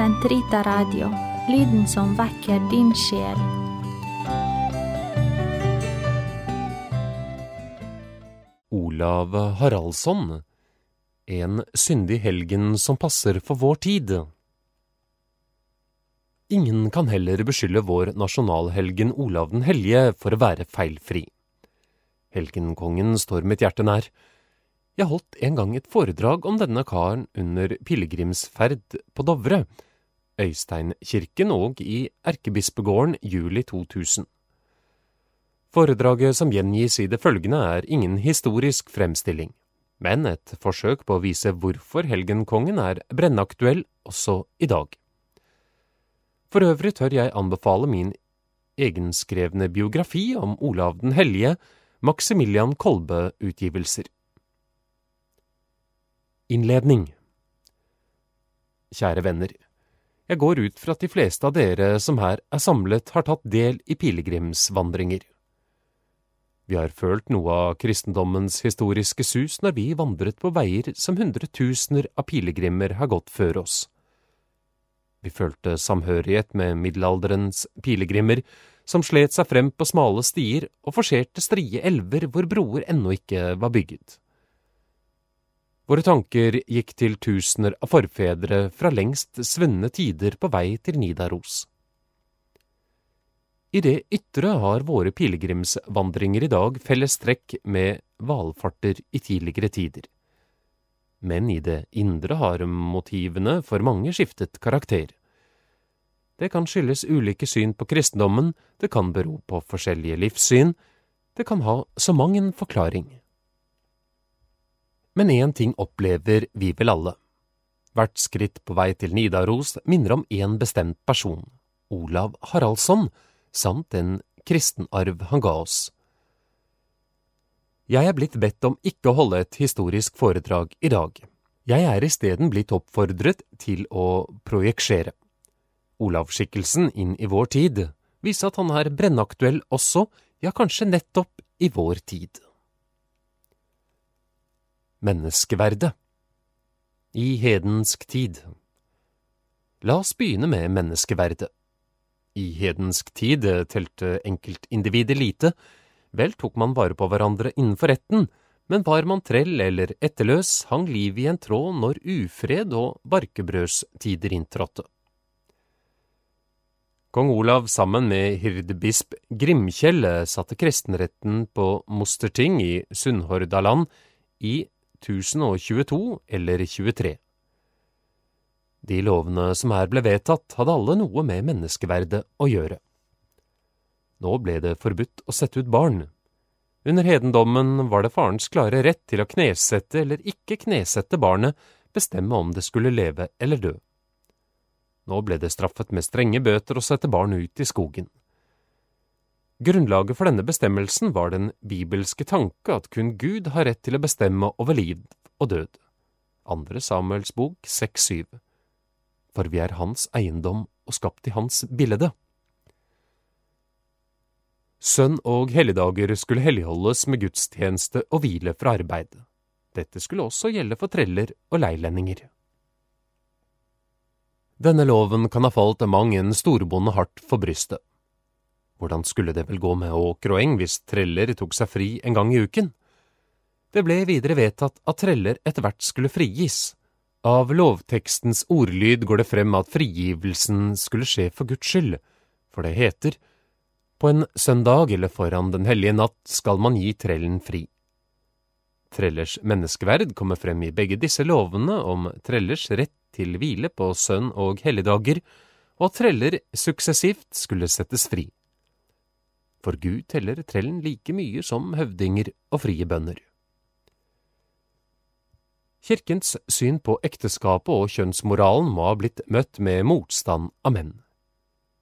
Sentrita Radio, lyden som vekker din sjel. Olav Haraldsson, en syndig helgen som passer for vår tid. Ingen kan heller beskylde vår nasjonalhelgen Olav den hellige for å være feilfri. Helgenkongen står mitt hjerte nær. Jeg holdt en gang et foredrag om denne karen under pilegrimsferd på Dovre, Øysteinkirken og i Erkebispegården juli 2000. Foredraget som gjengis i det følgende er ingen historisk fremstilling, men et forsøk på å vise hvorfor helgenkongen er brennaktuell også i dag. For øvrig tør jeg anbefale min egenskrevne biografi om Olav den hellige, Maximilian Kolbe-utgivelser. Innledning Kjære venner. Jeg går ut fra at de fleste av dere som her er samlet, har tatt del i pilegrimsvandringer. Vi har følt noe av kristendommens historiske sus når vi vandret på veier som hundretusener av pilegrimer har gått før oss. Vi følte samhørighet med middelalderens pilegrimer, som slet seg frem på smale stier og forserte strie elver hvor broer ennå ikke var bygget. Våre tanker gikk til tusener av forfedre fra lengst svunne tider på vei til Nidaros. I det ytre har våre pilegrimsvandringer i dag felles trekk med valfarter i tidligere tider. Men i det indre har motivene for mange skiftet karakter. Det kan skyldes ulike syn på kristendommen, det kan bero på forskjellige livssyn, det kan ha så mang en forklaring. Men én ting opplever vi vel alle. Hvert skritt på vei til Nidaros minner om én bestemt person, Olav Haraldsson, samt en kristenarv han ga oss. Jeg er blitt bedt om ikke å holde et historisk foredrag i dag. Jeg er isteden blitt oppfordret til å projeksere. Olav-skikkelsen inn i vår tid viser at han er brennaktuell også, ja, kanskje nettopp i vår tid. Menneskeverdet I hedensk tid La oss begynne med menneskeverdet. I hedensk tid telte enkeltindivider lite, vel tok man vare på hverandre innenfor retten, men var man trell eller etterløs, hang livet i en tråd når ufred og barkebrødstider inntrådte. Kong Olav sammen med hirdebisp Grimkjell satte kristenretten på Mosterting i Sunnhordaland i 1022 eller 23. De lovene som her ble vedtatt, hadde alle noe med menneskeverdet å gjøre. Nå ble det forbudt å sette ut barn. Under hedendommen var det farens klare rett til å knesette eller ikke knesette barnet, bestemme om det skulle leve eller dø. Nå ble det straffet med strenge bøter å sette barn ut i skogen. Grunnlaget for denne bestemmelsen var den bibelske tanke at kun Gud har rett til å bestemme over liv og død. Andre Samuels bok 6-7 For vi er hans eiendom og skapt i hans bilde. Sønn og helligdager skulle helligholdes med gudstjeneste og hvile fra arbeid. Dette skulle også gjelde for treller og leilendinger. Denne loven kan ha falt mang en storbonde hardt for brystet. Hvordan skulle det vel gå med åker og eng hvis treller tok seg fri en gang i uken? Det ble videre vedtatt at treller etter hvert skulle frigis. Av lovtekstens ordlyd går det frem at frigivelsen skulle skje for Guds skyld, for det heter, på en søndag eller foran Den hellige natt skal man gi trellen fri. Trellers menneskeverd kommer frem i begge disse lovene om trellers rett til hvile på sønn- og helligdager, og at treller suksessivt skulle settes fri. For Gud teller trellen like mye som høvdinger og frie bønder. Kirkens syn på ekteskapet og kjønnsmoralen må ha blitt møtt med motstand av menn.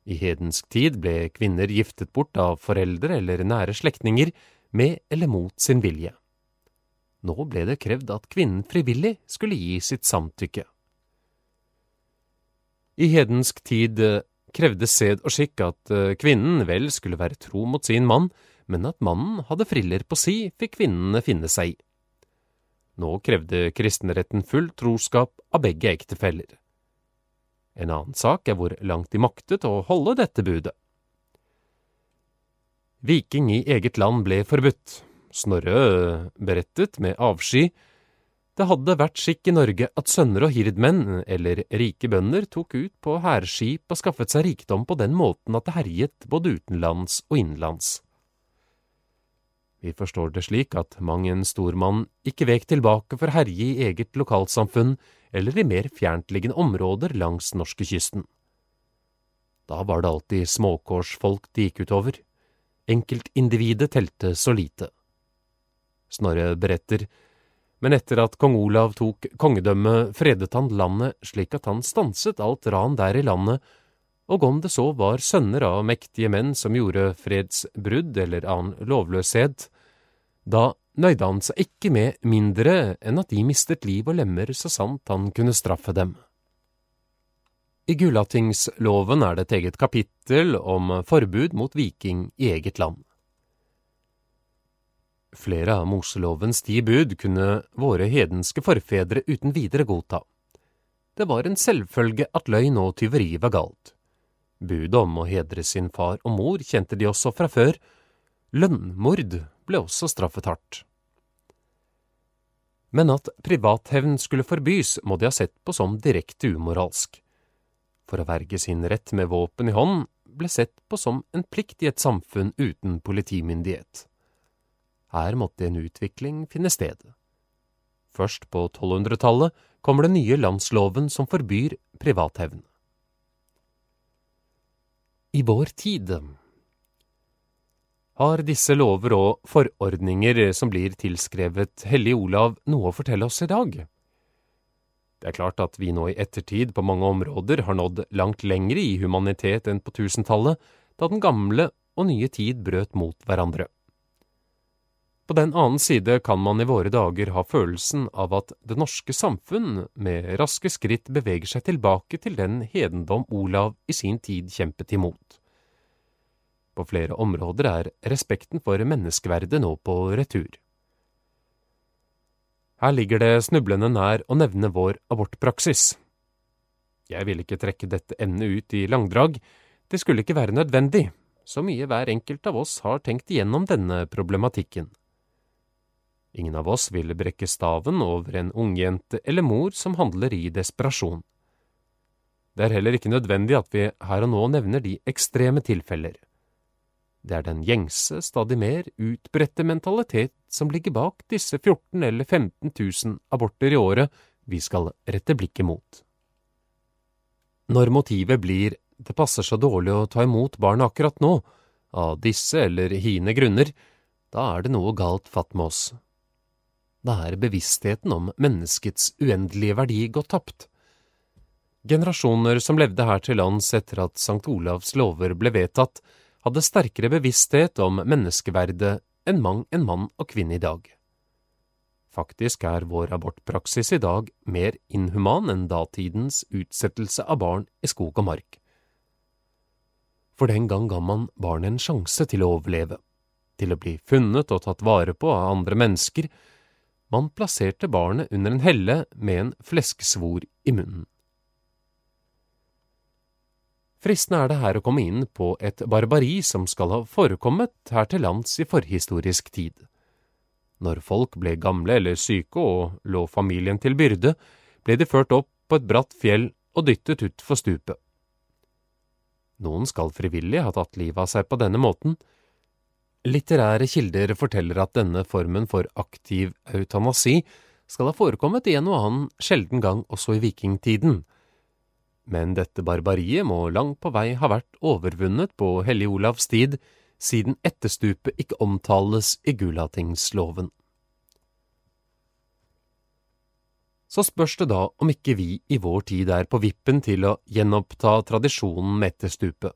I hedensk tid ble kvinner giftet bort av foreldre eller nære slektninger med eller mot sin vilje. Nå ble det krevd at kvinnen frivillig skulle gi sitt samtykke. I hedensk tid krevde sed og skikk at kvinnen vel skulle være tro mot sin mann, men at mannen hadde friller på si, fikk kvinnene finne seg i. Nå krevde kristenretten full troskap av begge ektefeller. En annen sak er hvor langt de maktet å holde dette budet. Viking i eget land ble forbudt. Snorre berettet med avsky det hadde vært skikk i Norge at sønner og hirdmenn, eller rike bønder, tok ut på hærskip og skaffet seg rikdom på den måten at det herjet både utenlands og innenlands. Vi forstår det slik at mang en stormann ikke vek tilbake for å herje i eget lokalsamfunn eller i mer fjerntliggende områder langs norskekysten. Da var det alltid småkårsfolk de gikk utover. Enkeltindividet telte så lite. Snorre beretter men etter at kong Olav tok kongedømmet, fredet han landet slik at han stanset alt ran der i landet, og om det så var sønner av mektige menn som gjorde fredsbrudd eller annen lovløshet, da nøyde han seg ikke med mindre enn at de mistet liv og lemmer så sant han kunne straffe dem. I Gulatingsloven er det et eget kapittel om forbud mot viking i eget land. Flere av Moselovens ti bud kunne våre hedenske forfedre uten videre godta. Det var en selvfølge at løgn og tyveri var galt. Budet om å hedre sin far og mor kjente de også fra før. Lønnmord ble også straffet hardt. Men at privathevn skulle forbys, må de ha sett på som direkte umoralsk. For å verge sin rett med våpen i hånd ble sett på som en plikt i et samfunn uten politimyndighet. Her måtte en utvikling finne sted. Først på 1200-tallet kommer den nye landsloven som forbyr privathevn. I vår tid har disse lover og forordninger som blir tilskrevet Hellig Olav, noe å fortelle oss i dag. Det er klart at vi nå i ettertid på mange områder har nådd langt lengre i humanitet enn på tusentallet, da den gamle og nye tid brøt mot hverandre. På den annen side kan man i våre dager ha følelsen av at det norske samfunn med raske skritt beveger seg tilbake til den hedendom Olav i sin tid kjempet imot. På flere områder er respekten for menneskeverdet nå på retur. Her ligger det snublende nær å nevne vår abortpraksis. Jeg vil ikke trekke dette emnet ut i langdrag, det skulle ikke være nødvendig, så mye hver enkelt av oss har tenkt igjennom denne problematikken. Ingen av oss vil brekke staven over en ungjente eller mor som handler i desperasjon. Det er heller ikke nødvendig at vi her og nå nevner de ekstreme tilfeller. Det er den gjengse, stadig mer utbredte mentalitet som ligger bak disse 14 eller 15 000 aborter i året vi skal rette blikket mot. Når motivet blir det passer så dårlig å ta imot barn akkurat nå, av disse eller hine grunner, da er det noe galt fatt med oss da er bevisstheten om menneskets uendelige verdi gått tapt. Generasjoner som levde her til lands etter at Sankt Olavs lover ble vedtatt, hadde sterkere bevissthet om menneskeverdet enn mang en mann og kvinne i dag. Faktisk er vår abortpraksis i dag mer inhuman enn datidens utsettelse av barn i skog og mark. For den gang ga man barnet en sjanse til å overleve, til å bli funnet og tatt vare på av andre mennesker, man plasserte barnet under en helle med en flesksvor i munnen. Fristende er det her å komme inn på et barbari som skal ha forekommet her til lands i forhistorisk tid. Når folk ble gamle eller syke og lå familien til byrde, ble de ført opp på et bratt fjell og dyttet utfor stupet. Noen skal frivillig ha tatt livet av seg på denne måten, Litterære kilder forteller at denne formen for aktiv eutanasi skal ha forekommet i en og annen sjelden gang også i vikingtiden. Men dette barbariet må langt på vei ha vært overvunnet på Hellig Olavs tid, siden etterstupet ikke omtales i Gulatingsloven. Så spørs det da om ikke vi i vår tid er på vippen til å gjenoppta tradisjonen med etterstupet.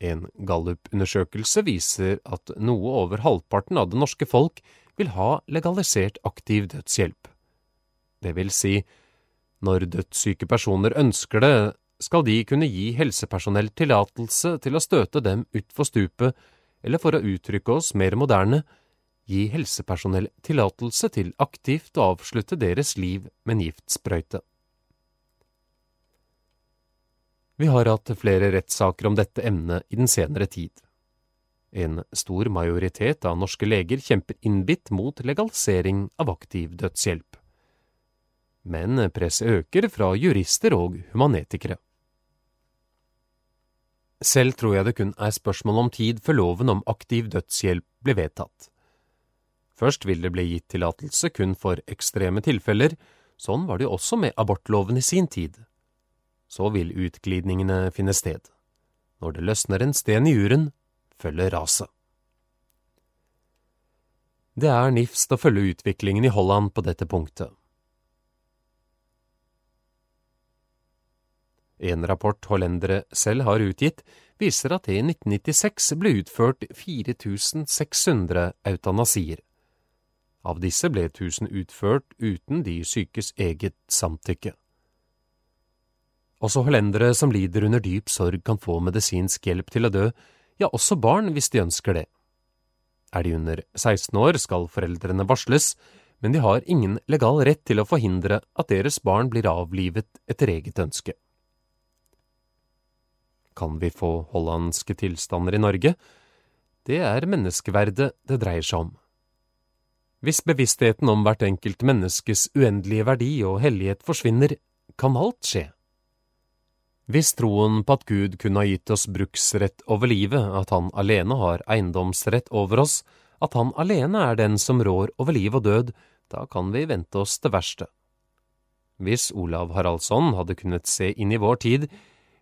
En gallupundersøkelse viser at noe over halvparten av det norske folk vil ha legalisert aktiv dødshjelp. Det vil si, når dødssyke personer ønsker det, skal de kunne gi helsepersonell tillatelse til å støte dem utfor stupet, eller for å uttrykke oss mer moderne, gi helsepersonell tillatelse til aktivt å avslutte deres liv med en giftsprøyte. Vi har hatt flere rettssaker om dette emnet i den senere tid. En stor majoritet av norske leger kjemper innbitt mot legalisering av aktiv dødshjelp. Men presset øker fra jurister og humanetikere. Selv tror jeg det kun er spørsmål om tid før loven om aktiv dødshjelp blir vedtatt. Først vil det bli gitt tillatelse kun for ekstreme tilfeller, sånn var det også med abortloven i sin tid. Så vil utglidningene finne sted. Når det løsner en sten i uren, følger raset. Det er nifst å følge utviklingen i Holland på dette punktet. En rapport hollendere selv har utgitt, viser at det i 1996 ble utført 4600 eutanasier. Av disse ble 1000 utført uten de sykes eget samtykke. Også hollendere som lider under dyp sorg kan få medisinsk hjelp til å dø, ja, også barn hvis de ønsker det. Er de under 16 år, skal foreldrene varsles, men de har ingen legal rett til å forhindre at deres barn blir avlivet etter eget ønske. Kan vi få hollandske tilstander i Norge? Det er menneskeverdet det dreier seg om. Hvis bevisstheten om hvert enkelt menneskes uendelige verdi og hellighet forsvinner, kan alt skje. Hvis troen på at Gud kunne ha gitt oss bruksrett over livet, at han alene har eiendomsrett over oss, at han alene er den som rår over liv og død, da kan vi vente oss det verste. Hvis Olav Haraldsson hadde kunnet se inn i vår tid,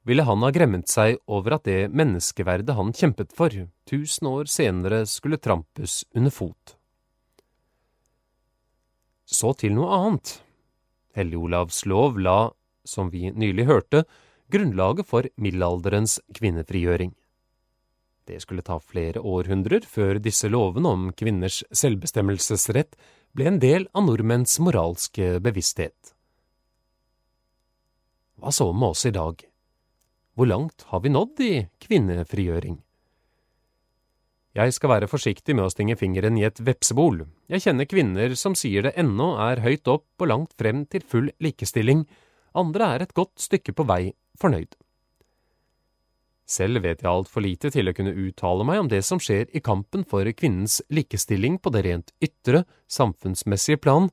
ville han ha gremmet seg over at det menneskeverdet han kjempet for, tusen år senere skulle trampes under fot. Så til noe annet. Hellig-Olavs lov la, som vi nylig hørte, grunnlaget for middelalderens kvinnefrigjøring. Det skulle ta flere århundrer før disse lovene om kvinners selvbestemmelsesrett ble en del av nordmenns moralske bevissthet. Hva så med oss i dag? Hvor langt har vi nådd i kvinnefrigjøring? Jeg skal være forsiktig med å stinge fingeren i et vepsebol. Jeg kjenner kvinner som sier det ennå er høyt opp og langt frem til full likestilling, andre er et godt stykke på vei fornøyd. Selv vet jeg altfor lite til å kunne uttale meg om det som skjer i kampen for kvinnens likestilling på det rent ytre, samfunnsmessige plan,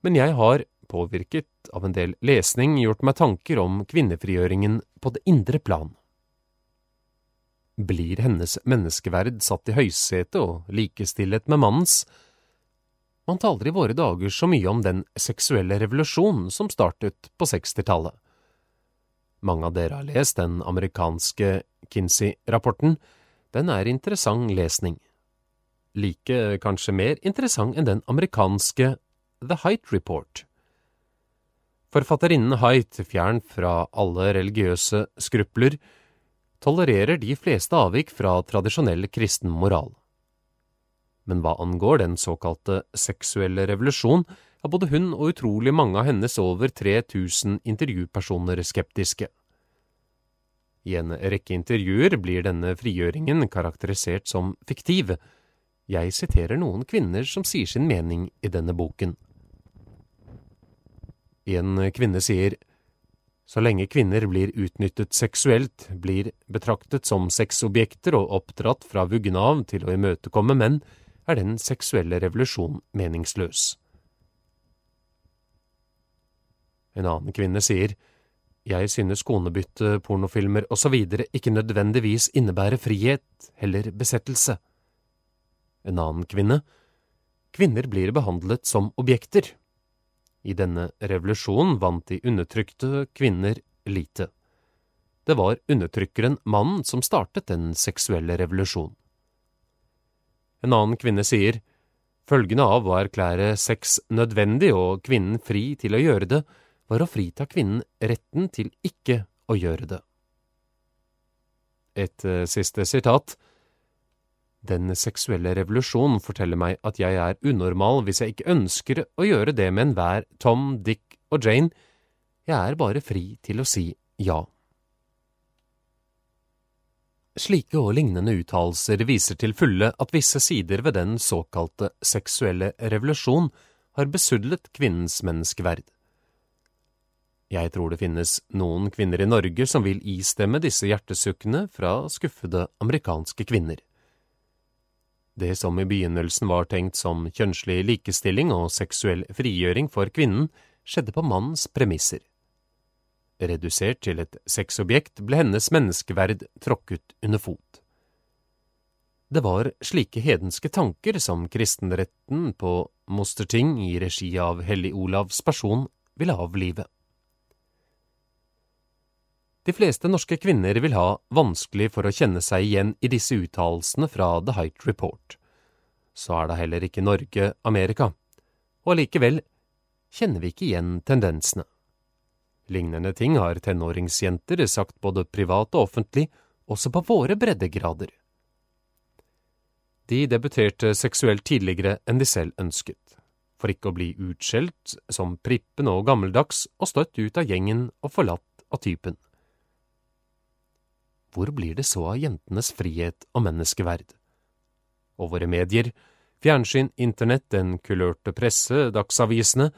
men jeg har påvirket av en del lesning, gjort meg tanker om kvinnefrigjøringen på det indre plan. Blir hennes menneskeverd satt i høysetet og likestillet med mannens? Man taler i våre dager så mye om den seksuelle revolusjonen som startet på sekstitallet. Mange av dere har lest den amerikanske Kinsey-rapporten. Den er interessant lesning. Like kanskje mer interessant enn den amerikanske The Height Report. Forfatterinnen Height, fjern fra alle religiøse skrupler, tolererer de fleste avvik fra tradisjonell kristen moral. Men hva angår den såkalte seksuelle revolusjon, er både hun og utrolig mange av hennes over 3000 intervjupersoner skeptiske. I en rekke intervjuer blir denne frigjøringen karakterisert som fiktiv. Jeg siterer noen kvinner som sier sin mening i denne boken. En kvinne sier så lenge kvinner blir utnyttet seksuelt, blir betraktet som sexobjekter og oppdratt fra vuggen av til å imøtekomme menn, er den seksuelle revolusjon meningsløs. En annen kvinne sier jeg synes konebytte, pornofilmer osv. ikke nødvendigvis innebærer frihet, heller besettelse. En annen kvinne kvinner blir behandlet som objekter. I denne revolusjonen vant de undertrykte kvinner lite. Det var undertrykkeren mannen som startet den seksuelle revolusjonen. En annen kvinne sier, følgende av å erklære sex nødvendig og kvinnen fri til å gjøre det, var å frita kvinnen retten til ikke å gjøre det. Et uh, siste sitat. Den seksuelle revolusjon forteller meg at jeg er unormal hvis jeg ikke ønsker å gjøre det med enhver Tom, Dick og Jane. Jeg er bare fri til å si ja. Slike og lignende uttalelser viser til fulle at visse sider ved den såkalte seksuelle revolusjon har besudlet kvinnens menneskeverd. Jeg tror det finnes noen kvinner i Norge som vil istemme disse hjertesukkene fra skuffede amerikanske kvinner. Det som i begynnelsen var tenkt som kjønnslig likestilling og seksuell frigjøring for kvinnen, skjedde på mannens premisser. Redusert til et sexobjekt ble hennes menneskeverd tråkket under fot. Det var slike hedenske tanker som kristenretten på Mosterting i regi av Hellig Olavs person ville avlive. De fleste norske kvinner vil ha vanskelig for å kjenne seg igjen i disse uttalelsene fra The Height Report. Så er da heller ikke Norge Amerika, og allikevel kjenner vi ikke igjen tendensene. Lignende ting har tenåringsjenter sagt både privat og offentlig, også på våre breddegrader. De debuterte seksuelt tidligere enn de selv ønsket, for ikke å bli utskjelt som prippen og gammeldags og støtt ut av gjengen og forlatt av typen. Hvor blir det så av jentenes frihet og menneskeverd? Og våre medier, fjernsyn, internett, den kulørte presse, dagsavisene,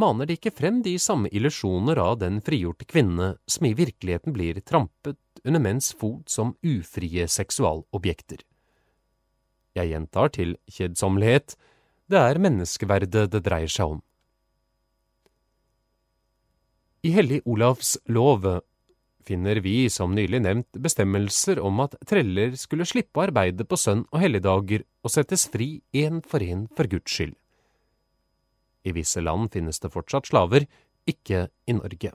maner de ikke frem de samme illusjoner av den frigjorte kvinne som i virkeligheten blir trampet under menns fot som ufrie seksualobjekter. Jeg gjentar til kjedsommelighet, det er menneskeverdet det dreier seg om. I Hellig Olavs lov finner vi, som nylig nevnt, bestemmelser om at treller skulle slippe å arbeide på sønn- og helligdager og settes fri én for én for Guds skyld. I visse land finnes det fortsatt slaver, ikke i Norge.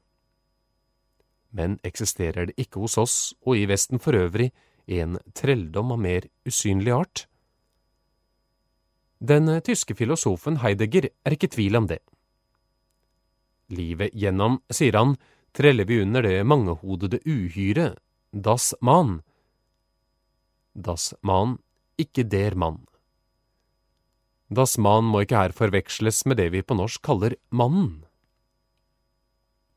Men eksisterer det ikke hos oss og i Vesten for øvrig en trelldom av mer usynlig art? Den tyske filosofen Heidegger er ikke tvil om det. Livet gjennom, sier han, treller vi under det mangehodede uhyre, das man. Das man, ikke der mann. Das man må ikke her forveksles med det vi på norsk kaller mannen.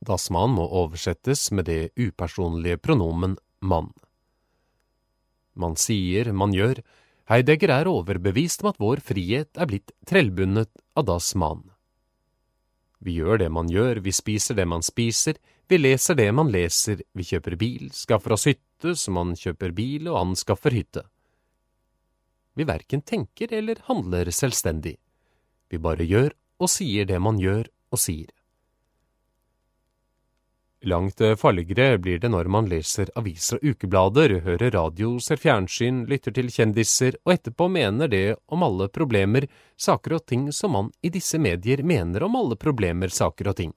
Das man må oversettes med det upersonlige pronomen mann. Man sier, man gjør, Heidegger er overbevist om at vår frihet er blitt trellbundet av das man. Vi gjør det man gjør, vi spiser det man spiser, vi leser det man leser, vi kjøper bil, skaffer oss hytte som man kjøper bil og anskaffer hytte. Vi verken tenker eller handler selvstendig. Vi bare gjør og sier det man gjør og sier. Langt farligere blir det når man leser aviser og ukeblader, hører radio, ser fjernsyn, lytter til kjendiser og etterpå mener det om alle problemer, saker og ting som man i disse medier mener om alle problemer, saker og ting.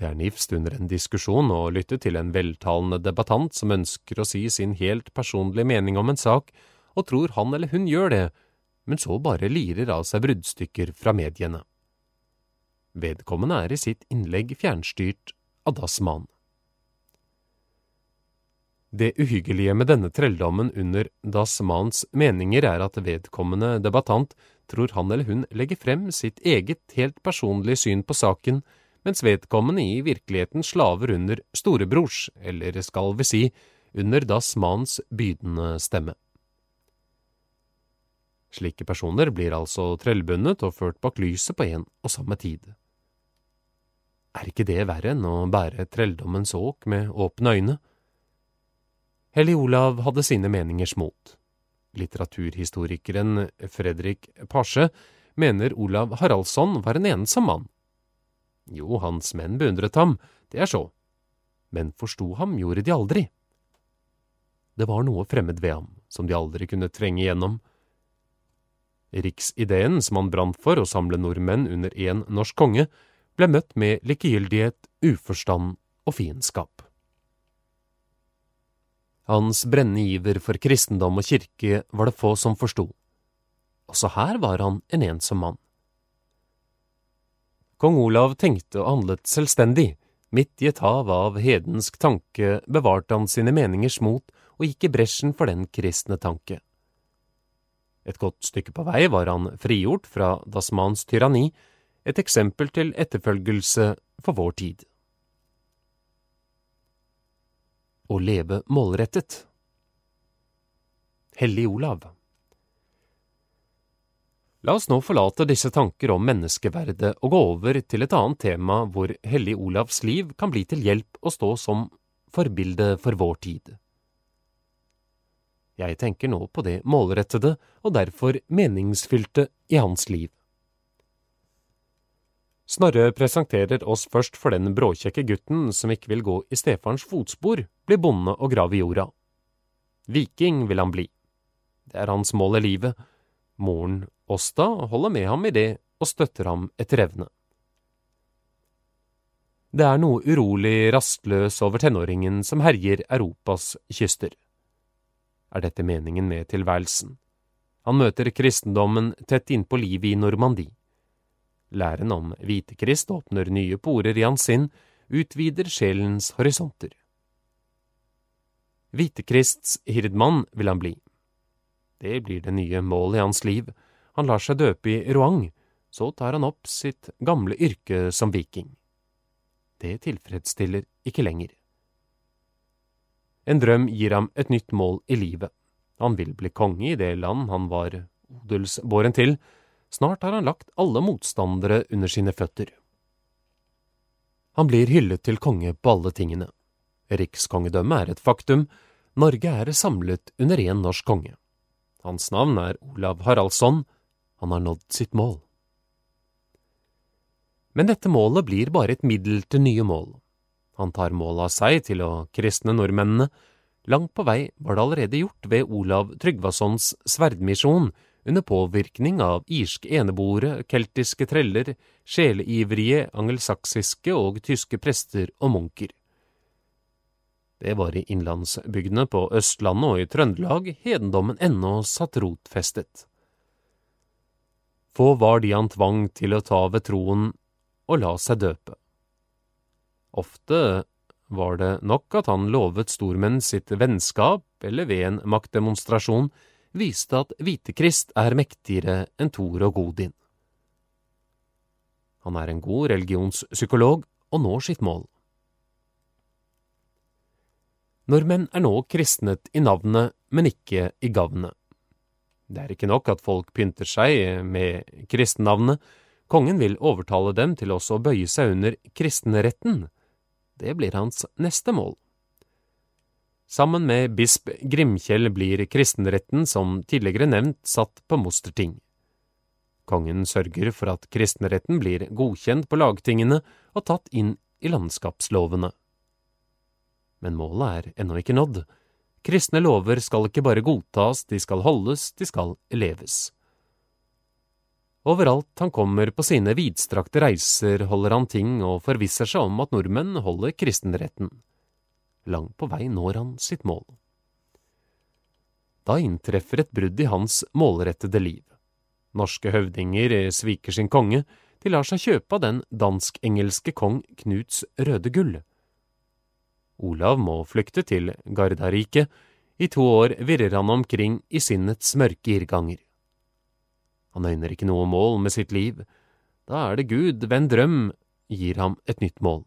Det er nifst under en diskusjon å lytte til en veltalende debattant som ønsker å si sin helt personlige mening om en sak, og tror han eller hun gjør det, men så bare lirer av seg bruddstykker fra mediene. Vedkommende er i sitt innlegg fjernstyrt av Dasman. Det uhyggelige med denne trelldommen under Dasmans meninger er at vedkommende debattant tror han eller hun legger frem sitt eget helt personlige syn på saken, mens vedkommende i virkeligheten slaver under storebrors, eller skal vi si, under Dasmans bydende stemme. Slike personer blir altså trellbundet og ført bak lyset på en og samme tid. Er ikke det verre enn å bære trelldommens åk med åpne øyne? Hellig Olav hadde sine meningers mot. Litteraturhistorikeren Fredrik Pasche mener Olav Haraldsson var en ensom mann. Jo, hans menn beundret ham, det er så, men forsto ham gjorde de aldri. Det var noe fremmed ved ham, som de aldri kunne trenge igjennom. Riksideen som han brant for å samle nordmenn under én norsk konge, ble møtt med likegyldighet, uforstand og fiendskap. Hans brennende iver for kristendom og kirke var det få som forsto. Også her var han en ensom mann. Kong Olav tenkte og handlet selvstendig. Midt i et hav av hedensk tanke bevarte han sine meningers mot og gikk i bresjen for den kristne tanke. Et godt stykke på vei var han frigjort fra Dasmans tyranni et eksempel til etterfølgelse for vår tid. Å leve målrettet Hellig Olav La oss nå forlate disse tanker om menneskeverdet og gå over til et annet tema hvor Hellig Olavs liv kan bli til hjelp og stå som forbilde for vår tid. Jeg tenker nå på det målrettede og derfor meningsfylte i hans liv. Snorre presenterer oss først for den bråkjekke gutten som ikke vil gå i stefarens fotspor, bli bonde og grave jorda. Viking vil han bli. Det er hans mål i livet. Moren Åsta holder med ham i det og støtter ham etter evne. Det er noe urolig rastløs over tenåringen som herjer Europas kyster. Er dette meningen med tilværelsen? Han møter kristendommen tett innpå livet i Normandie. Læren om Hvitekrist åpner nye porer i hans sinn, utvider sjelens horisonter. Hvitekrists hirdmann vil han bli. Det blir det nye målet i hans liv. Han lar seg døpe i Roang, så tar han opp sitt gamle yrke som viking. Det tilfredsstiller ikke lenger. En drøm gir ham et nytt mål i livet. Han vil bli konge i det land han var odelsbåren til, Snart har han lagt alle motstandere under sine føtter. Han blir hyllet til konge på alle tingene. Rikskongedømmet er et faktum, Norge er samlet under én norsk konge. Hans navn er Olav Haraldsson, han har nådd sitt mål. Men dette målet blir bare et middel til nye mål. Han tar mål av seg til å kristne nordmennene. Langt på vei var det allerede gjort ved Olav Tryggvasons sverdmisjon, under påvirkning av irske eneboere, keltiske treller, sjeleivrige angelsaksiske og tyske prester og munker. Det var i innlandsbygdene på Østlandet og i Trøndelag hedendommen ennå satt rotfestet. Få var de han tvang til å ta ved troen og la seg døpe. Ofte var det nok at han lovet stormenn sitt vennskap eller ved en maktdemonstrasjon viste at Hvitekrist er mektigere enn Thor og Godin. Han er en god religionspsykolog og når sitt mål. Nordmenn er nå kristnet i navnet, men ikke i gavnet. Det er ikke nok at folk pynter seg med kristennavnet, kongen vil overtale dem til også å bøye seg under kristenretten. Det blir hans neste mål. Sammen med bisp Grimkjell blir kristenretten, som tidligere nevnt, satt på Mosterting. Kongen sørger for at kristenretten blir godkjent på lagtingene og tatt inn i landskapslovene. Men målet er ennå ikke nådd. Kristne lover skal ikke bare godtas, de skal holdes, de skal leves. Overalt han kommer på sine vidstrakte reiser, holder han ting og forvisser seg om at nordmenn holder kristenretten. Langt på vei når han sitt mål. Da inntreffer et brudd i hans målrettede liv. Norske høvdinger sviker sin konge, de lar seg kjøpe av den dansk-engelske kong Knuts røde gull. Olav må flykte til Gardariket, i to år virrer han omkring i sinnets mørke irrganger. Han øyner ikke noe mål med sitt liv, da er det Gud ved en drøm gir ham et nytt mål.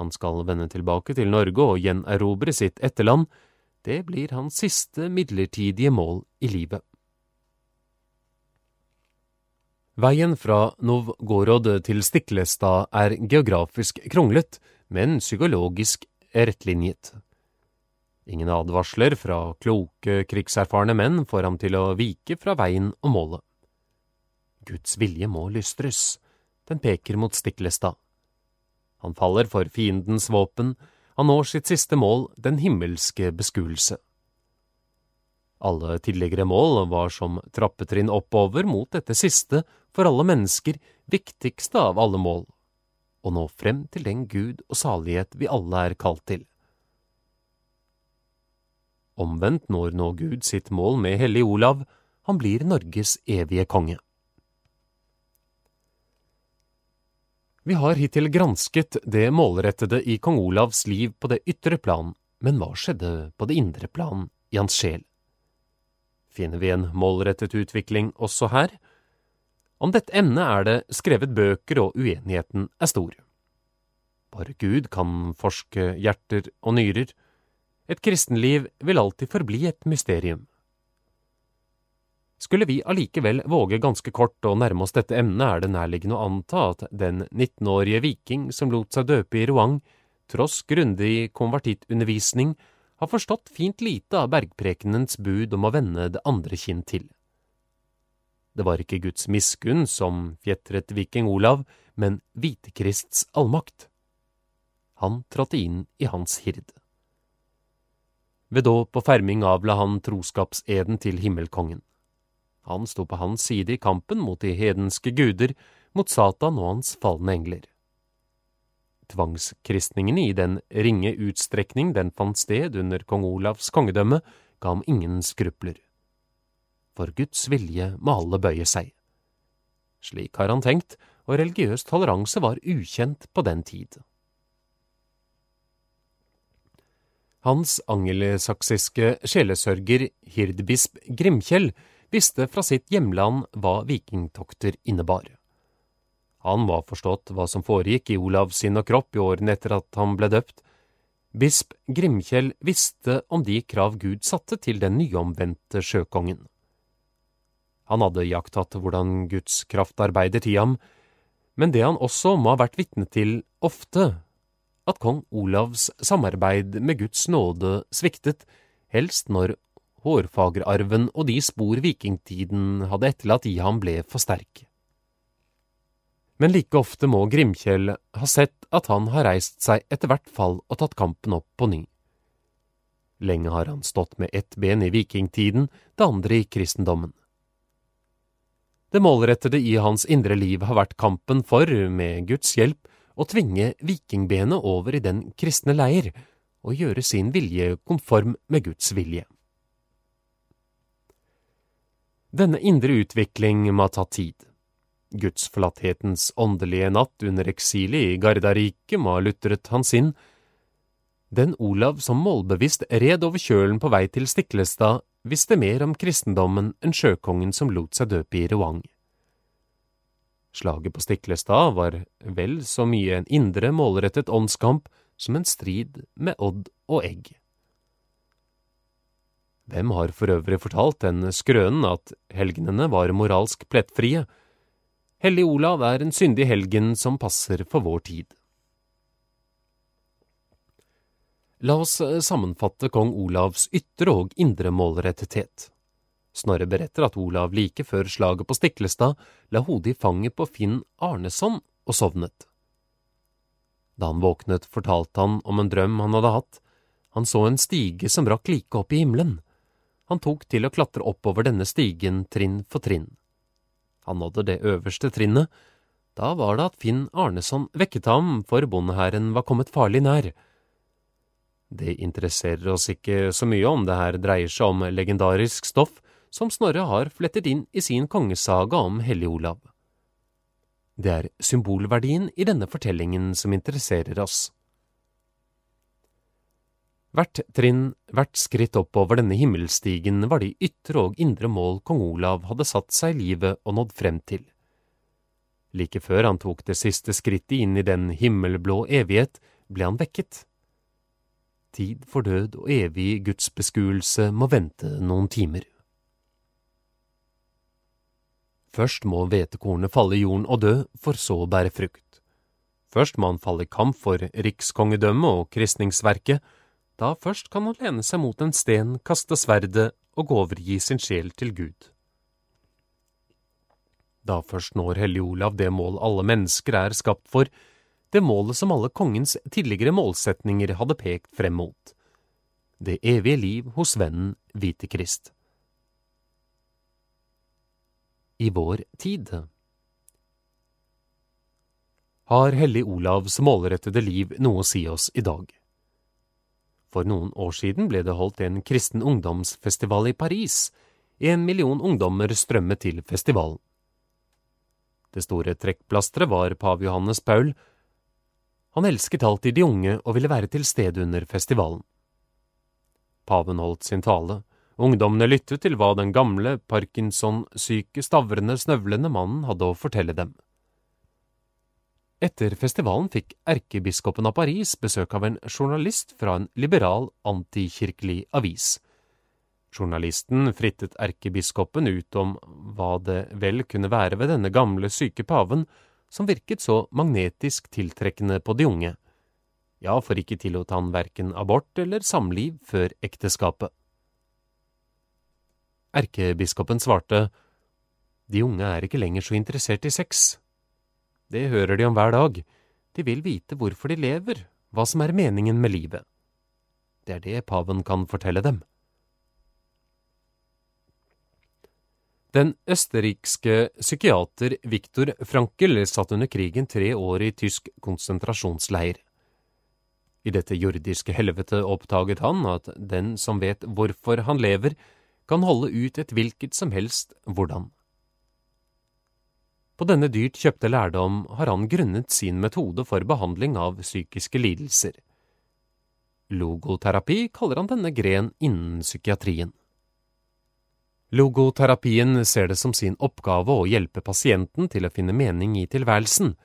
Han skal vende tilbake til Norge og gjenerobre sitt etterland. Det blir hans siste midlertidige mål i livet. Veien fra Novgorod til Stiklestad er geografisk kronglet, men psykologisk rettlinjet. Ingen advarsler fra kloke, krigserfarne menn får ham til å vike fra veien og målet. Guds vilje må lystres. Den peker mot Stiklestad. Han faller for fiendens våpen, han når sitt siste mål, den himmelske beskuelse. Alle tidligere mål var som trappetrinn oppover mot dette siste, for alle mennesker, viktigste av alle mål, å nå frem til den Gud og salighet vi alle er kalt til. Omvendt når nå Gud sitt mål med Hellig Olav, han blir Norges evige konge. Vi har hittil gransket det målrettede i kong Olavs liv på det ytre plan, men hva skjedde på det indre plan, i hans sjel? Finner vi en målrettet utvikling også her? Om dette emnet er det skrevet bøker, og uenigheten er stor. Bare Gud kan forske hjerter og nyrer. Et kristenliv vil alltid forbli et mysterium. Skulle vi allikevel våge ganske kort å nærme oss dette emnet, er det nærliggende å anta at den 19-årige viking som lot seg døpe i Roang, tross grundig konvertittundervisning, har forstått fint lite av bergprekenens bud om å vende det andre kinn til. Det var ikke Guds miskunn som fjetret viking Olav, men Hvitekrists allmakt. Han trådte inn i hans hirde. Ved dåp og ferming avla han troskapseden til himmelkongen. Han sto på hans side i kampen mot de hedenske guder, mot Satan og hans falne engler. Tvangskristningene i den ringe utstrekning den fant sted under kong Olavs kongedømme, ga ham ingen skrupler. For Guds vilje må alle bøye seg. Slik har han tenkt, og religiøs toleranse var ukjent på den tid. Hans angelsaksiske sjelesørger, hirdbisp Grimkjell, visste fra sitt hjemland hva vikingtokter innebar. Han må ha forstått hva som foregikk i Olavs sinn og kropp i årene etter at han ble døpt. Bisp Grimkjell visste om de krav Gud satte til den nyomvendte sjøkongen. Han hadde iakttatt hvordan Guds kraft arbeidet i ham, men det han også må ha vært vitne til ofte, at kong Olavs samarbeid med Guds nåde sviktet, helst når hårfagerarven og de spor vikingtiden hadde etterlatt i ham, ble for sterke. Men like ofte må Grimkjell ha sett at han har reist seg etter hvert fall og tatt kampen opp på ny. Lenge har han stått med ett ben i vikingtiden, det andre i kristendommen. Det målrettede i hans indre liv har vært kampen for, med Guds hjelp, å tvinge vikingbenet over i den kristne leir og gjøre sin vilje konform med Guds vilje. Denne indre utvikling må ta tid. Gudsforlatthetens åndelige natt under eksilet i Gardarike må ha lutret hans inn. Den Olav som målbevisst red over kjølen på vei til Stiklestad, visste mer om kristendommen enn sjøkongen som lot seg døpe i Roang. Slaget på Stiklestad var vel så mye en indre, målrettet åndskamp som en strid med odd og egg. Hvem har for øvrig fortalt den skrønen at helgenene var moralsk plettfrie? Hellig Olav er en syndig helgen som passer for vår tid. La oss sammenfatte kong Olavs ytre og indre målrettethet. Snorre beretter at Olav like før slaget på Stiklestad la hodet i fanget på Finn Arneson og sovnet. Da han våknet, fortalte han om en drøm han hadde hatt. Han så en stige som rakk like opp i himmelen. Han tok til å klatre oppover denne stigen trinn for trinn. Han nådde det øverste trinnet. Da var det at Finn Arneson vekket ham, for bondehæren var kommet farlig nær. Det interesserer oss ikke så mye om det her dreier seg om legendarisk stoff som Snorre har flettet inn i sin kongesaga om Hellig Olav. Det er symbolverdien i denne fortellingen som interesserer oss. Hvert trinn, hvert skritt oppover denne himmelstigen var de ytre og indre mål kong Olav hadde satt seg i livet og nådd frem til. Like før han tok det siste skrittet inn i den himmelblå evighet, ble han vekket. Tid for død og evig gudsbeskuelse må vente noen timer. Først må hvetekornet falle i jorden og dø, for så å bære frukt. Først må han falle i kamp for rikskongedømmet og kristningsverket, da først kan han lene seg mot en sten, kaste sverdet og overgi sin sjel til Gud. Da først når Hellig Olav det mål alle mennesker er skapt for, det målet som alle kongens tidligere målsetninger hadde pekt frem mot, det evige liv hos vennen Hvite Krist. I vår tid Har Hellig Olavs målrettede liv noe å si oss i dag? For noen år siden ble det holdt en kristen ungdomsfestival i Paris. En million ungdommer strømmet til festivalen. Det store trekkplasteret var pave Johannes Paul. Han elsket alltid de unge og ville være til stede under festivalen. Paven holdt sin tale. Ungdommene lyttet til hva den gamle, Parkinson-syke, stavrende, snøvlende mannen hadde å fortelle dem. Etter festivalen fikk erkebiskopen av Paris besøk av en journalist fra en liberal, antikirkelig avis. Journalisten frittet erkebiskopen ut om hva det vel kunne være ved denne gamle, syke paven som virket så magnetisk tiltrekkende på de unge. Ja, for ikke tillot han verken abort eller samliv før ekteskapet. Erkebiskopen svarte, De unge er ikke lenger så interessert i sex. Det hører de om hver dag, de vil vite hvorfor de lever, hva som er meningen med livet. Det er det paven kan fortelle dem. Den østerrikske psykiater Viktor Frankel satt under krigen tre år i tysk konsentrasjonsleir. I dette jordiske helvete oppdaget han at den som vet hvorfor han lever, kan holde ut et hvilket som helst hvordan. På denne dyrt kjøpte lærdom har han grunnet sin metode for behandling av psykiske lidelser. Logoterapi kaller han denne gren innen psykiatrien. Logoterapien ser det som sin oppgave å hjelpe pasienten til å finne mening i tilværelsen.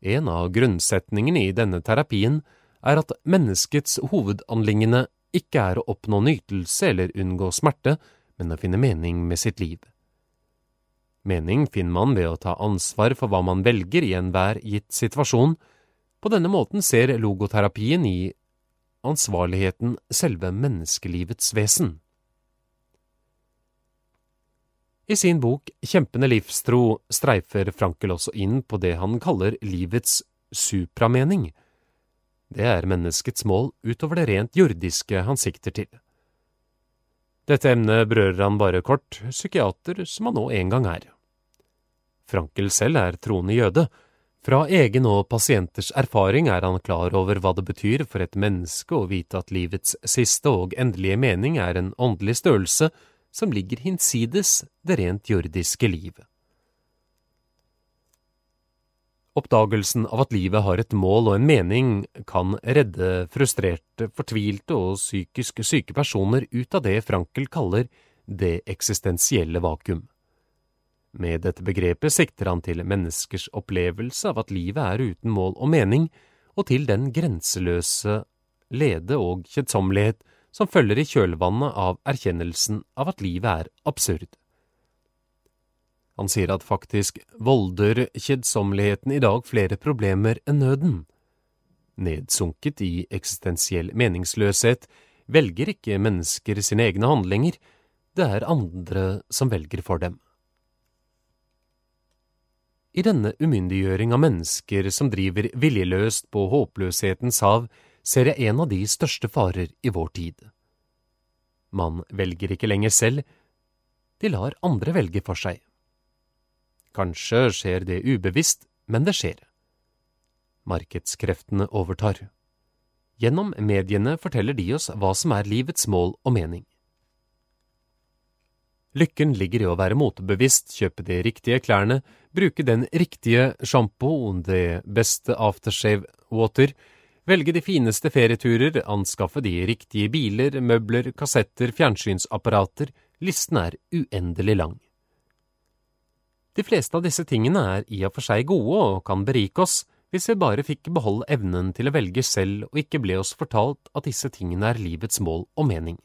En av grunnsetningene i denne terapien er at menneskets hovedanliggende ikke er å oppnå nytelse eller unngå smerte, men å finne mening med sitt liv. Mening finner man ved å ta ansvar for hva man velger i enhver gitt situasjon. På denne måten ser logoterapien i ansvarligheten selve menneskelivets vesen. I sin bok Kjempende livstro streifer Frankel også inn på det han kaller livets supramening. Det er menneskets mål utover det rent jordiske han sikter til. Dette emnet berører han bare kort, psykiater som han nå en gang er. Frankel selv er troende jøde. Fra egen og pasienters erfaring er han klar over hva det betyr for et menneske å vite at livets siste og endelige mening er en åndelig størrelse som ligger hinsides det rent jordiske livet. Oppdagelsen av at livet har et mål og en mening, kan redde frustrerte, fortvilte og psykisk syke personer ut av det Frankel kaller det eksistensielle vakuum. Med dette begrepet sikter han til menneskers opplevelse av at livet er uten mål og mening, og til den grenseløse lede og kjedsommelighet som følger i kjølvannet av erkjennelsen av at livet er absurd. Han sier at faktisk volder kjedsomligheten i dag flere problemer enn nøden. Nedsunket i eksistensiell meningsløshet velger ikke mennesker sine egne handlinger, det er andre som velger for dem. I denne umyndiggjøring av mennesker som driver viljeløst på håpløshetens hav, ser jeg en av de største farer i vår tid. Man velger ikke lenger selv, de lar andre velge for seg. Kanskje skjer det ubevisst, men det skjer. Markedskreftene overtar. Gjennom mediene forteller de oss hva som er livets mål og mening. Lykken ligger i å være motebevisst, kjøpe de riktige klærne, bruke den riktige sjampoen, det beste aftershave water, velge de fineste ferieturer, anskaffe de riktige biler, møbler, kassetter, fjernsynsapparater, listen er uendelig lang. De fleste av disse tingene er i og for seg gode og kan berike oss, hvis vi bare fikk beholde evnen til å velge selv og ikke ble oss fortalt at disse tingene er livets mål og mening.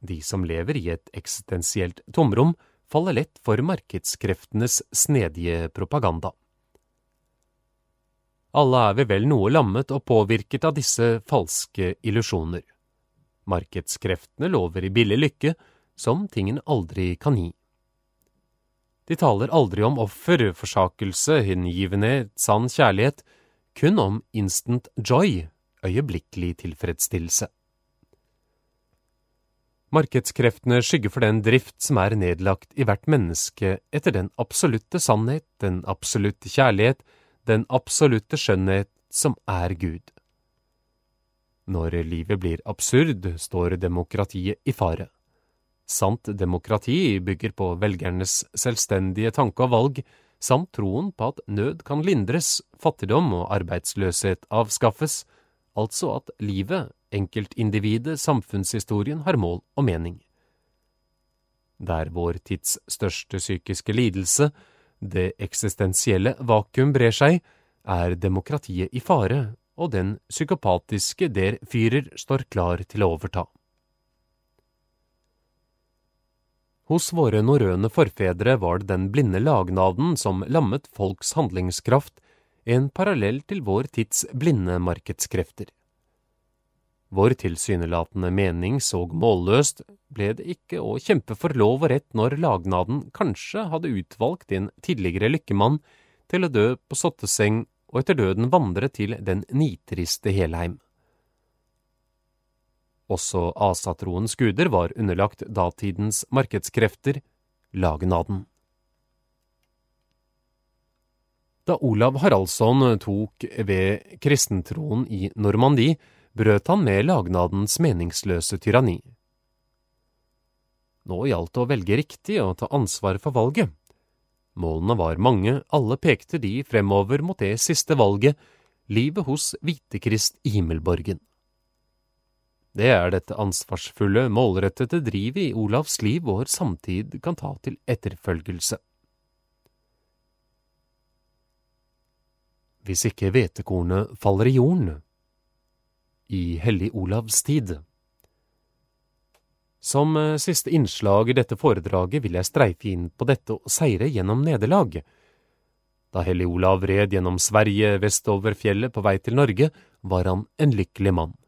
De som lever i et eksistensielt tomrom, faller lett for markedskreftenes snedige propaganda. Alle er vi vel noe lammet og påvirket av disse falske illusjoner. Markedskreftene lover i billig lykke, som tingen aldri kan gi. De taler aldri om offer, forsakelse, hengivenhet, sann kjærlighet, kun om instant joy, øyeblikkelig tilfredsstillelse. Markedskreftene skygger for den drift som er nedlagt i hvert menneske etter den absolutte sannhet, den absolutte kjærlighet, den absolutte skjønnhet som er Gud. Når livet blir absurd, står demokratiet i fare. Sant demokrati bygger på velgernes selvstendige tanke og valg, samt troen på at nød kan lindres, fattigdom og arbeidsløshet avskaffes, altså at livet, enkeltindividet, samfunnshistorien har mål og mening. Der vår tids største psykiske lidelse, det eksistensielle vakuum brer seg, er demokratiet i fare, og den psykopatiske der Führer står klar til å overta. Hos våre norrøne forfedre var det den blinde lagnaden som lammet folks handlingskraft, en parallell til vår tids blinde markedskrefter. Vår tilsynelatende mening så målløst ble det ikke å kjempe for lov og rett når lagnaden kanskje hadde utvalgt en tidligere lykkemann til å dø på sotteseng og etter døden vandre til den nitriste Helheim. Også asatroens guder var underlagt datidens markedskrefter, lagnaden. Da Olav Haraldsson tok ved kristentroen i Normandie, brøt han med lagnadens meningsløse tyranni. Nå gjaldt det å velge riktig og ta ansvar for valget. Målene var mange, alle pekte de fremover mot det siste valget, livet hos Hvitekrist i himmelborgen. Det er dette ansvarsfulle, målrettede drivet i Olavs liv vår samtid kan ta til etterfølgelse. Hvis ikke hvetekornet faller i jorden, i Hellig Olavs tid. Som eh, siste innslag i dette foredraget vil jeg streife inn på dette og seire gjennom nederlag. Da Hellig Olav red gjennom Sverige vestover fjellet på vei til Norge, var han en lykkelig mann.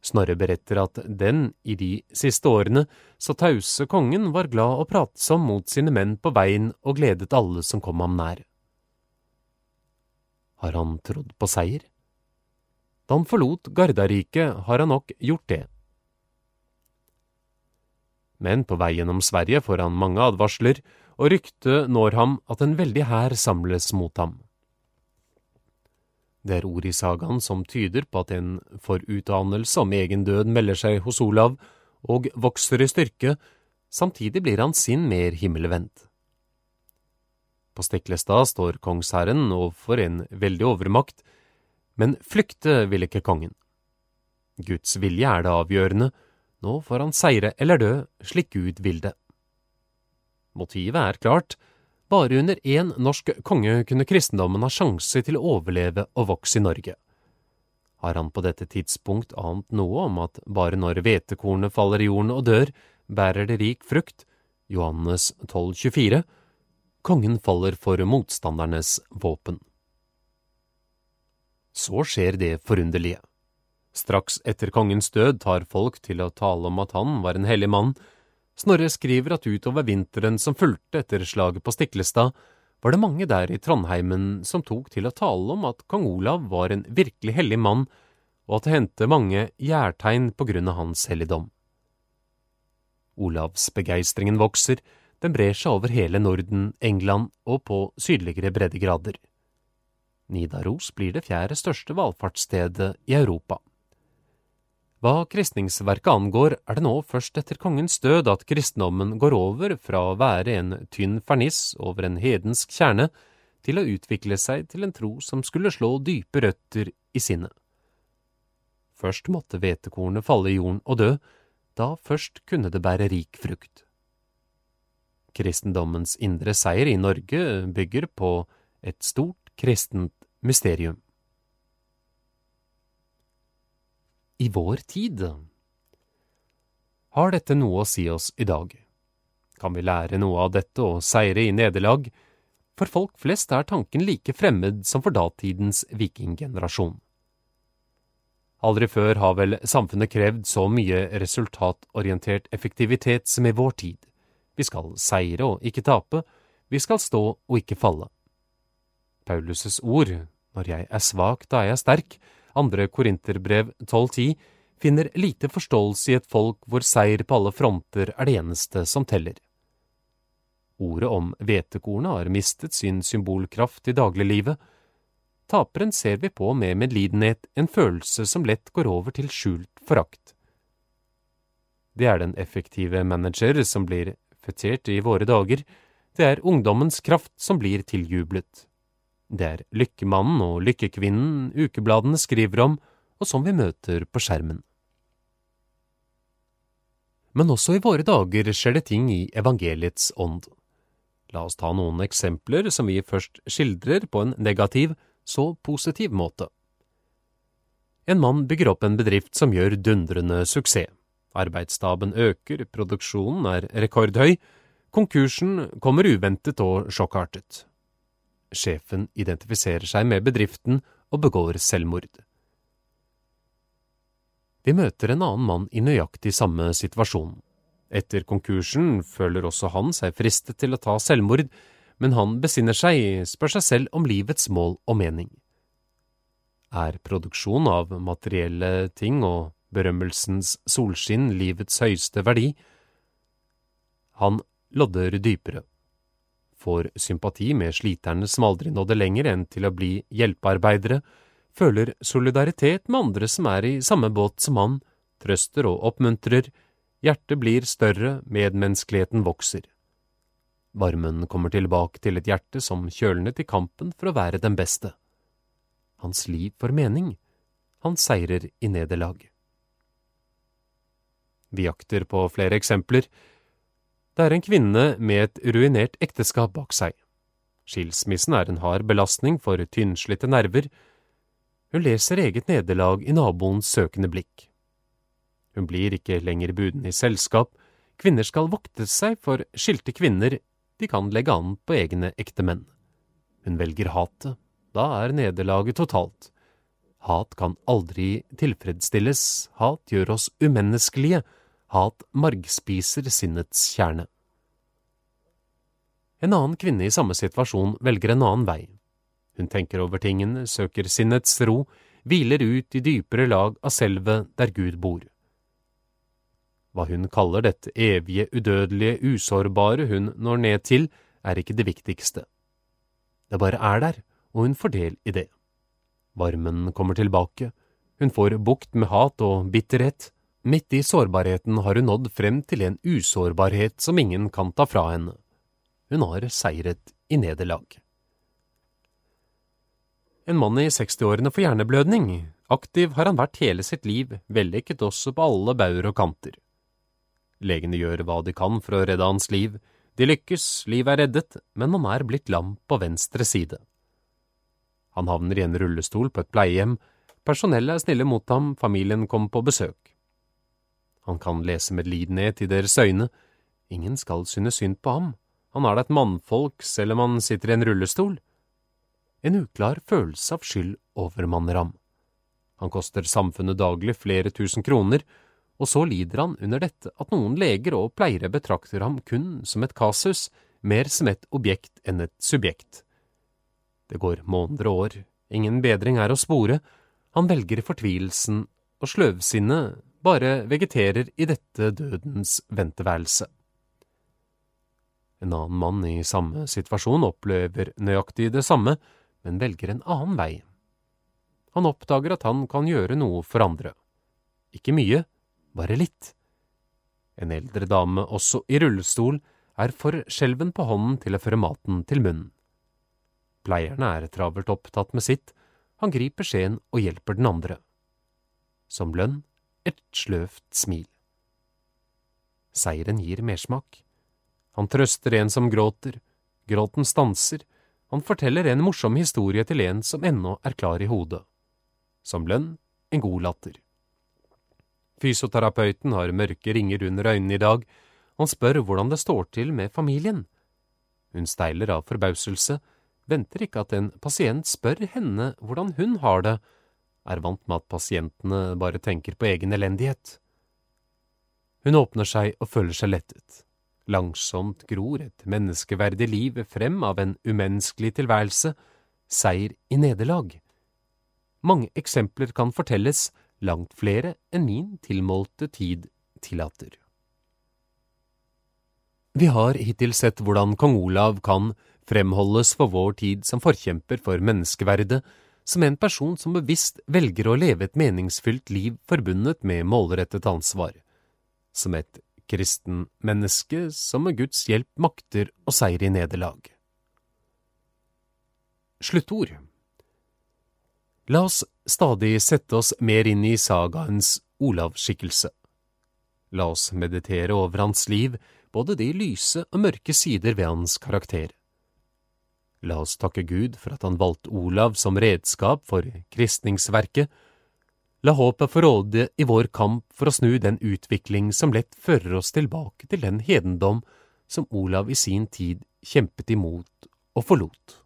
Snorre beretter at den, i de siste årene, så tause kongen var glad og pratsom mot sine menn på veien og gledet alle som kom ham nær. Har han trodd på seier? Da han forlot Gardariket, har han nok gjort det men på vei gjennom Sverige får han mange advarsler, og ryktet når ham at en veldig hær samles mot ham. Det er ord i sagaen som tyder på at en forutanelse om egen død melder seg hos Olav og vokser i styrke, samtidig blir han sin mer himmelvendt. På Stiklestad står kongsherren overfor en veldig overmakt, men flykte vil ikke kongen. Guds vilje er det avgjørende, nå får han seire eller dø, slik Gud vil det. Motivet er klart, bare under én norsk konge kunne kristendommen ha sjanse til å overleve og vokse i Norge. Har han på dette tidspunkt ant noe om at bare når hvetekornet faller i jorden og dør, bærer det rik frukt, Johannes 12,24, kongen faller for motstandernes våpen. Så skjer det forunderlige. Straks etter kongens død tar folk til å tale om at han var en hellig mann. Snorre skriver at utover vinteren som fulgte etter slaget på Stiklestad, var det mange der i Trondheimen som tok til å tale om at kong Olav var en virkelig hellig mann, og at det hendte mange gjærtegn på grunn av hans helligdom. Olavsbegeistringen vokser, den brer seg over hele Norden, England og på sydligere breddegrader. Nidaros blir det fjerde største valfartsstedet i Europa. Hva kristningsverket angår, er det nå først etter kongens død at kristendommen går over fra å være en tynn ferniss over en hedensk kjerne til å utvikle seg til en tro som skulle slå dype røtter i sinnet. Først måtte hvetekornet falle i jorden og dø, da først kunne det bære rik frukt. Kristendommens indre seier i Norge bygger på et stort kristent mysterium. I vår tid. Har dette noe å si oss i dag? Kan vi lære noe av dette og seire i nederlag? For folk flest er tanken like fremmed som for datidens vikinggenerasjon. Aldri før har vel samfunnet krevd så mye resultatorientert effektivitet som i vår tid. Vi skal seire og ikke tape, vi skal stå og ikke falle. Paulus' ord, når jeg er svak, da er jeg sterk, andre Korinterbrev 12.10, finner lite forståelse i et folk hvor seier på alle fronter er det eneste som teller. Ordet om hvetekornet har mistet sin symbolkraft i dagliglivet. Taperen ser vi på med medlidenhet, en følelse som lett går over til skjult forakt. Det er den effektive manager som blir fetert i våre dager, det er ungdommens kraft som blir tiljublet. Det er Lykkemannen og Lykkekvinnen ukebladene skriver om, og som vi møter på skjermen. Men også i våre dager skjer det ting i evangeliets ånd. La oss ta noen eksempler som vi først skildrer på en negativ, så positiv måte. En mann bygger opp en bedrift som gjør dundrende suksess. Arbeidsstaben øker, produksjonen er rekordhøy, Konkursen kommer uventet og sjokkartet. Sjefen identifiserer seg med bedriften og begår selvmord. Vi møter en annen mann i nøyaktig samme situasjon. Etter konkursen føler også han seg fristet til å ta selvmord, men han besinner seg, spør seg selv om livets mål og mening. Er produksjon av materielle ting og berømmelsens solskinn livets høyeste verdi? Han lodder dypere, får sympati med sliterne som aldri nådde lenger enn til å bli hjelpearbeidere, føler solidaritet med andre som er i samme båt som han, trøster og oppmuntrer, hjertet blir større, medmenneskeligheten vokser. Varmen kommer tilbake til et hjerte som kjølnet i kampen for å være den beste. Hans liv får mening, han seirer i nederlag. Vi jakter på flere eksempler. Det er en kvinne med et ruinert ekteskap bak seg. Skilsmissen er en hard belastning for tynnslitte nerver. Hun leser eget nederlag i naboens søkende blikk. Hun blir ikke lenger buden i selskap, kvinner skal vokte seg for skilte kvinner, de kan legge an på egne ektemenn. Hun velger hatet, da er nederlaget totalt. Hat kan aldri tilfredsstilles, hat gjør oss umenneskelige, hat margspiser sinnets kjerne. En annen kvinne i samme situasjon velger en annen vei. Hun tenker over tingene, søker sinnets ro, hviler ut i dypere lag av selvet der Gud bor. Hva hun kaller dette evige, udødelige, usårbare hun når ned til, er ikke det viktigste. Det bare er der, og hun får del i det. Varmen kommer tilbake, hun får bukt med hat og bitterhet. Midt i sårbarheten har hun nådd frem til en usårbarhet som ingen kan ta fra henne. Hun har seiret i nederlag. En mann i 60-årene får hjerneblødning. Aktiv har han vært hele sitt liv, vellykket også på alle bauger og kanter. Legene gjør hva de kan for å redde hans liv. De lykkes, livet er reddet, men han er blitt lam på venstre side. Han havner i en rullestol på et pleiehjem, personellet er snille mot ham, familien kommer på besøk. Han kan lese medlidenhet i deres øyne, ingen skal synes synd på ham, han er da et mannfolk selv om han sitter i en rullestol. En uklar følelse av skyld overmanner ham. Han koster samfunnet daglig flere tusen kroner, og så lider han under dette at noen leger og pleiere betrakter ham kun som et kasus, mer som et objekt enn et subjekt. Det går måneder og år, ingen bedring er å spore, han velger fortvilelsen, og sløvsinnet bare vegeterer i dette dødens venteværelse. En annen mann i samme situasjon opplever nøyaktig det samme, men velger en annen vei. Han oppdager at han kan gjøre noe for andre. Ikke mye, bare litt. En eldre dame, også i rullestol, er for skjelven på hånden til å føre maten til munnen. Pleierne er travelt opptatt med sitt, han griper skjeen og hjelper den andre. Som lønn et sløvt smil. Seieren gir mersmak. Han trøster en som gråter, gråten stanser, han forteller en morsom historie til en som ennå er klar i hodet. Som lønn en god latter. Fysioterapeuten har mørke ringer under øynene i dag, han spør hvordan det står til med familien. Hun steiler av forbauselse, venter ikke at en pasient spør henne hvordan hun har det, er vant med at pasientene bare tenker på egen elendighet. Hun åpner seg og føler seg lettet. Langsomt gror et menneskeverdig liv frem av en umenneskelig tilværelse, seier i nederlag. Mange eksempler kan fortelles langt flere enn min tilmålte tid tillater. Vi har hittil sett hvordan kong Olav kan fremholdes for vår tid som forkjemper for menneskeverdet, som en person som bevisst velger å leve et meningsfylt liv forbundet med målrettet ansvar, som et kristen menneske som med Guds hjelp makter å seire i nederlag. Sluttord La oss stadig sette oss mer inn i sagaens Olav-skikkelse. La oss meditere over hans liv, både de lyse og mørke sider ved hans karakter. La oss takke Gud for at han valgte Olav som redskap for kristningsverket. La håpet få råde i vår kamp for å snu den utvikling som lett fører oss tilbake til den hedendom som Olav i sin tid kjempet imot og forlot.